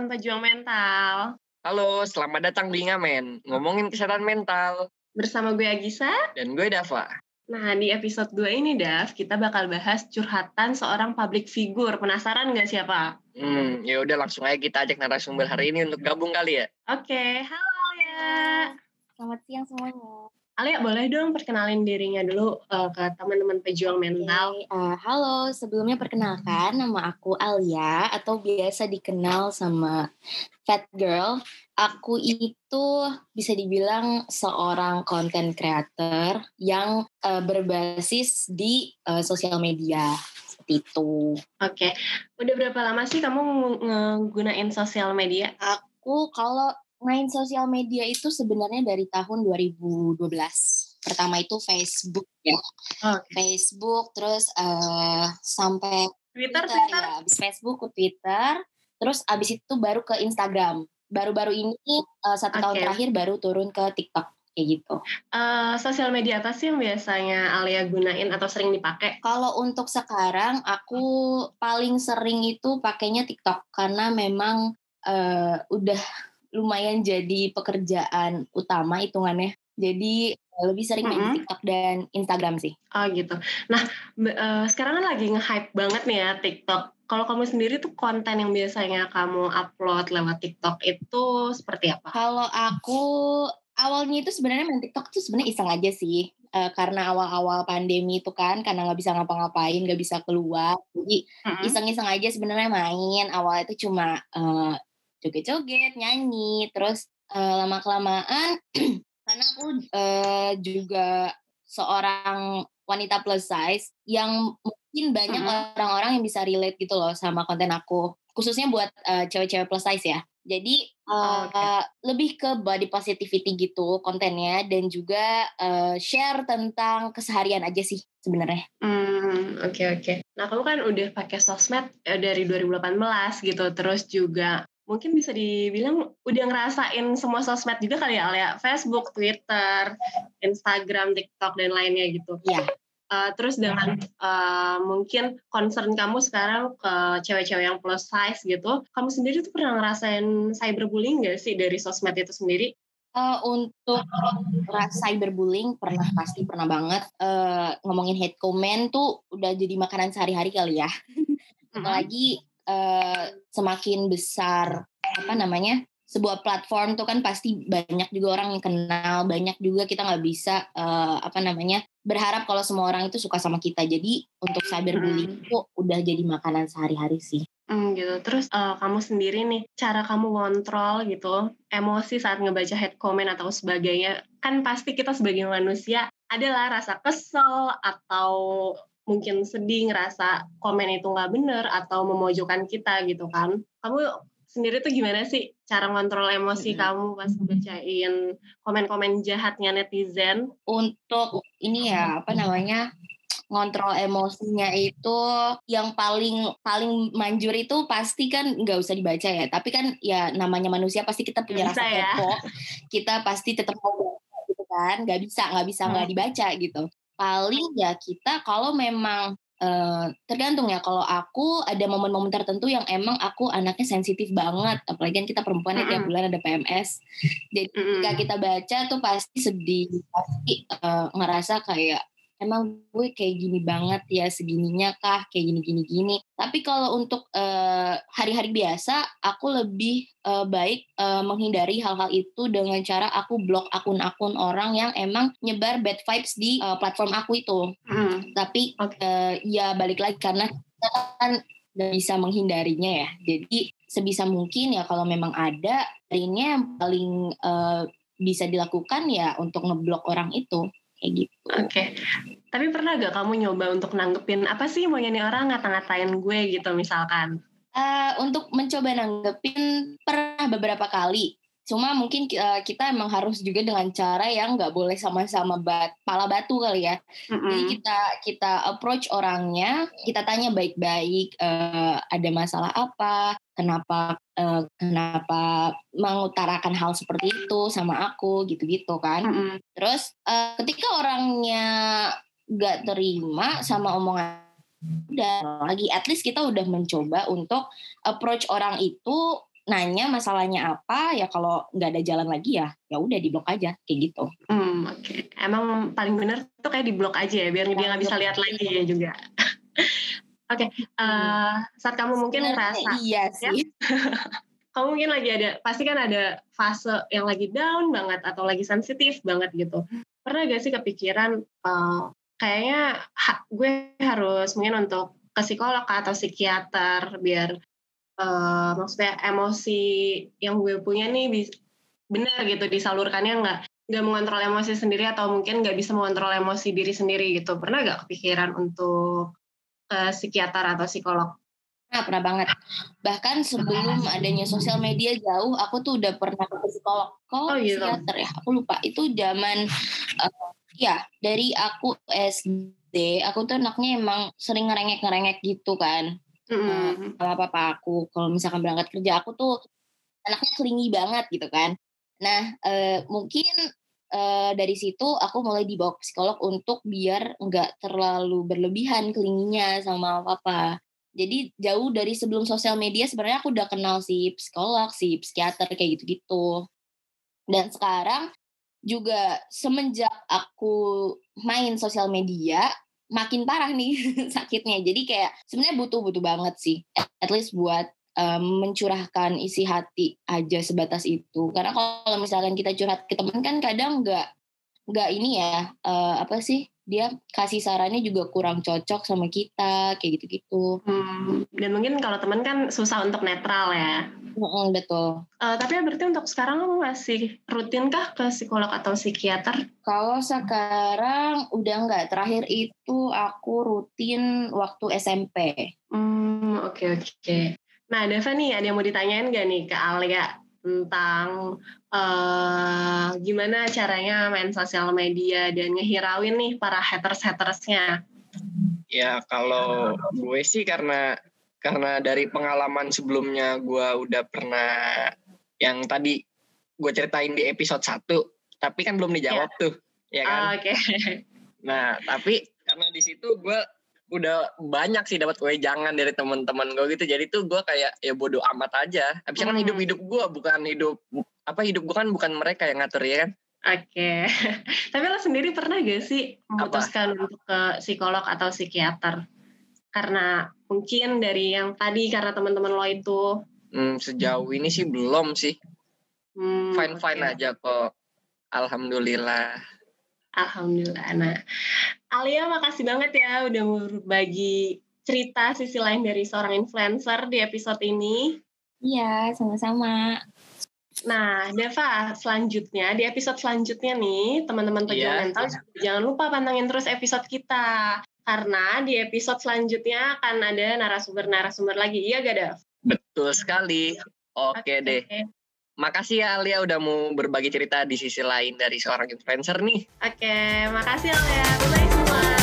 teman-teman pejuang mental. Halo, selamat datang di Ngamen, ngomongin kesehatan mental. Bersama gue Agisa. Dan gue Dava. Nah, di episode 2 ini, Dav, kita bakal bahas curhatan seorang public figure. Penasaran nggak siapa? Hmm, ya udah langsung aja kita ajak narasumber hari ini untuk gabung kali ya. Oke, okay. halo ya. Selamat siang semuanya. Alia boleh dong perkenalin dirinya dulu uh, ke teman-teman pejuang mental. Okay. Uh, halo, sebelumnya perkenalkan nama aku Alia atau biasa dikenal sama Fat Girl. Aku itu bisa dibilang seorang content creator yang uh, berbasis di uh, sosial media seperti itu. Oke, okay. udah berapa lama sih kamu nggunain sosial media? Aku kalau main sosial media itu sebenarnya dari tahun 2012. Pertama itu Facebook ya. Okay. Facebook terus uh, sampai Twitter, Twitter, Twitter. ya, habis Facebook ke Twitter, terus abis itu baru ke Instagram. Baru-baru ini uh, satu okay. tahun terakhir baru turun ke TikTok kayak gitu. Uh, sosial media apa sih yang biasanya Alia gunain atau sering dipakai? Kalau untuk sekarang aku paling sering itu pakainya TikTok karena memang uh, udah lumayan jadi pekerjaan utama hitungannya. Jadi eh, lebih sering main mm -hmm. TikTok dan Instagram sih. Oh gitu. Nah uh, sekarang kan lagi nge-hype banget nih ya TikTok. Kalau kamu sendiri tuh konten yang biasanya kamu upload lewat TikTok itu seperti apa? Kalau aku awalnya itu sebenarnya main TikTok tuh sebenarnya iseng aja sih. Uh, karena awal-awal pandemi itu kan karena nggak bisa ngapa-ngapain nggak bisa keluar jadi iseng-iseng aja sebenarnya main awal itu cuma uh, joget-joget, nyanyi, terus uh, lama kelamaan karena aku uh, juga seorang wanita plus size yang mungkin banyak orang-orang yang bisa relate gitu loh sama konten aku, khususnya buat uh, cewek-cewek plus size ya. Jadi uh, oh, okay. lebih ke body positivity gitu kontennya dan juga uh, share tentang keseharian aja sih sebenarnya. Hmm, oke okay, oke. Okay. Nah, kamu kan udah pakai sosmed dari 2018 gitu, terus juga mungkin bisa dibilang udah ngerasain semua sosmed juga kali ya Alia Facebook, Twitter, Instagram, TikTok dan lainnya gitu. Iya. Uh, terus dengan uh, mungkin concern kamu sekarang ke cewek-cewek yang plus size gitu, kamu sendiri tuh pernah ngerasain cyberbullying gak sih dari sosmed itu sendiri? Uh, untuk cyberbullying pernah pasti pernah banget. Uh, ngomongin hate comment tuh udah jadi makanan sehari-hari kali ya. Apalagi uh, semakin besar apa namanya sebuah platform tuh kan pasti banyak juga orang yang kenal banyak juga kita nggak bisa uh, apa namanya berharap kalau semua orang itu suka sama kita jadi untuk cyberbullying hmm. itu udah jadi makanan sehari-hari sih Hmm, gitu. Terus uh, kamu sendiri nih, cara kamu kontrol gitu, emosi saat ngebaca head comment atau sebagainya, kan pasti kita sebagai manusia adalah rasa kesel atau mungkin sedih ngerasa komen itu nggak bener atau memojokkan kita gitu kan kamu sendiri tuh gimana sih cara ngontrol emosi hmm. kamu pas bacain komen-komen jahatnya netizen untuk ini ya apa namanya ngontrol emosinya itu yang paling paling manjur itu pasti kan nggak usah dibaca ya tapi kan ya namanya manusia pasti kita punya bisa rasa ya. kepo kita pasti tetap mau gitu kan nggak bisa nggak bisa nggak hmm. dibaca gitu paling ya kita kalau memang uh, tergantung ya kalau aku ada momen-momen tertentu yang emang aku anaknya sensitif banget apalagi kan kita perempuan ya tiap bulan ada PMS jadi ketika kita baca tuh pasti sedih pasti uh, ngerasa kayak emang gue kayak gini banget ya segininya kah kayak gini gini gini tapi kalau untuk hari hari-hari biasa aku lebih uh, baik uh, menghindari hal-hal itu dengan cara aku blok akun-akun orang yang emang nyebar bad vibes di uh, platform aku itu mm. tapi okay. uh, ya balik lagi karena kita kan gak bisa menghindarinya ya jadi sebisa mungkin ya kalau memang ada ini yang paling uh, bisa dilakukan ya untuk ngeblok orang itu kayak gitu. Oke. Okay. Tapi pernah gak kamu nyoba untuk nanggepin apa sih mau nih orang ngata-ngatain gue gitu misalkan? Uh, untuk mencoba nanggepin pernah beberapa kali. Cuma mungkin uh, kita emang harus juga dengan cara yang nggak boleh sama-sama bat pala batu kali ya. Mm-hmm. Jadi kita kita approach orangnya, kita tanya baik-baik uh, ada masalah apa, kenapa uh, kenapa mengutarakan hal seperti itu sama aku gitu-gitu kan. Mm -hmm. Terus uh, ketika orangnya gak terima sama omongan dan lagi at least kita udah mencoba untuk approach orang itu nanya masalahnya apa ya kalau nggak ada jalan lagi ya ya udah di blok aja kayak gitu Hmm, oke. Emang paling bener tuh kayak di blok aja ya, biar dia nggak bisa lihat lagi ya juga. Oke, eh, saat kamu mungkin Sebenarnya ngerasa, iya sih kamu mungkin lagi ada, pasti kan ada fase yang lagi down banget atau lagi sensitif banget gitu. Pernah gak sih kepikiran, eh, kayaknya ha- gue harus mungkin untuk ke psikolog atau psikiater biar eh, maksudnya emosi yang gue punya nih bis- benar gitu disalurkannya nggak nggak mengontrol emosi sendiri atau mungkin nggak bisa mengontrol emosi diri sendiri gitu pernah gak kepikiran untuk ke psikiater atau psikolog Nah, pernah banget. Bahkan sebelum adanya sosial media jauh, aku tuh udah pernah ke psikolog. Kok Oh, gitu. psikiater ya? Aku lupa. Itu zaman, eh, ya dari aku SD, aku tuh anaknya emang sering ngerengek-ngerengek gitu kan. Mm-mm. Sama papa aku, kalau misalkan berangkat kerja, aku tuh anaknya kelingi banget gitu kan. Nah, eh, mungkin eh, dari situ aku mulai dibawa ke psikolog untuk biar nggak terlalu berlebihan kelinginya sama papa. Jadi jauh dari sebelum sosial media sebenarnya aku udah kenal si psikolog, si psikiater kayak gitu-gitu. Dan sekarang juga semenjak aku main sosial media makin parah nih sakitnya. Jadi kayak sebenarnya butuh-butuh banget sih. At least buat um, mencurahkan isi hati aja sebatas itu. Karena kalau misalkan kita curhat ke teman kan kadang nggak nggak ini ya eh, apa sih dia kasih sarannya juga kurang cocok sama kita kayak gitu-gitu. Hmm, dan mungkin kalau teman kan susah untuk netral ya Mm-mm, betul. Eh, tapi berarti untuk sekarang kamu masih rutinkah ke psikolog atau psikiater Kalau sekarang udah nggak. Terakhir itu aku rutin waktu SMP. Hmm, oke oke. Nah, Deva nih ada yang mau ditanyain gak nih ke Alia tentang eh gimana caranya main sosial media dan ngehirauin nih para haters-hatersnya. Ya kalau gue sih karena karena dari pengalaman sebelumnya gue udah pernah yang tadi gue ceritain di episode 1 tapi kan belum dijawab tuh ya kan. Ah, Oke. Nah tapi karena di situ gue udah banyak sih dapat jangan dari teman-teman gue gitu jadi tuh gue kayak ya bodoh amat aja. Habisnya kan Hmm. hidup hidup gue bukan hidup apa hidup gue kan bukan mereka yang ngatur ya kan. Oke. Tapi lo sendiri pernah gak sih memutuskan untuk ke psikolog atau psikiater? Karena mungkin dari yang tadi karena teman-teman lo itu Hmm, sejauh ini sih belum sih hmm, fine fine oke. aja kok. Alhamdulillah. Alhamdulillah. Nah, Alia makasih banget ya udah mau berbagi cerita sisi lain dari seorang influencer di episode ini. Iya, sama-sama. Nah, Deva, selanjutnya di episode selanjutnya nih, teman-teman pejuang Iya. mental jangan lupa pantengin terus episode kita. Karena di episode selanjutnya akan ada narasumber-narasumber lagi. Iya gak, Dev? Betul sekali. Oke deh. Makasih ya Alia udah mau berbagi cerita di sisi lain dari seorang influencer nih. Oke, makasih Alia. Bye-bye semua.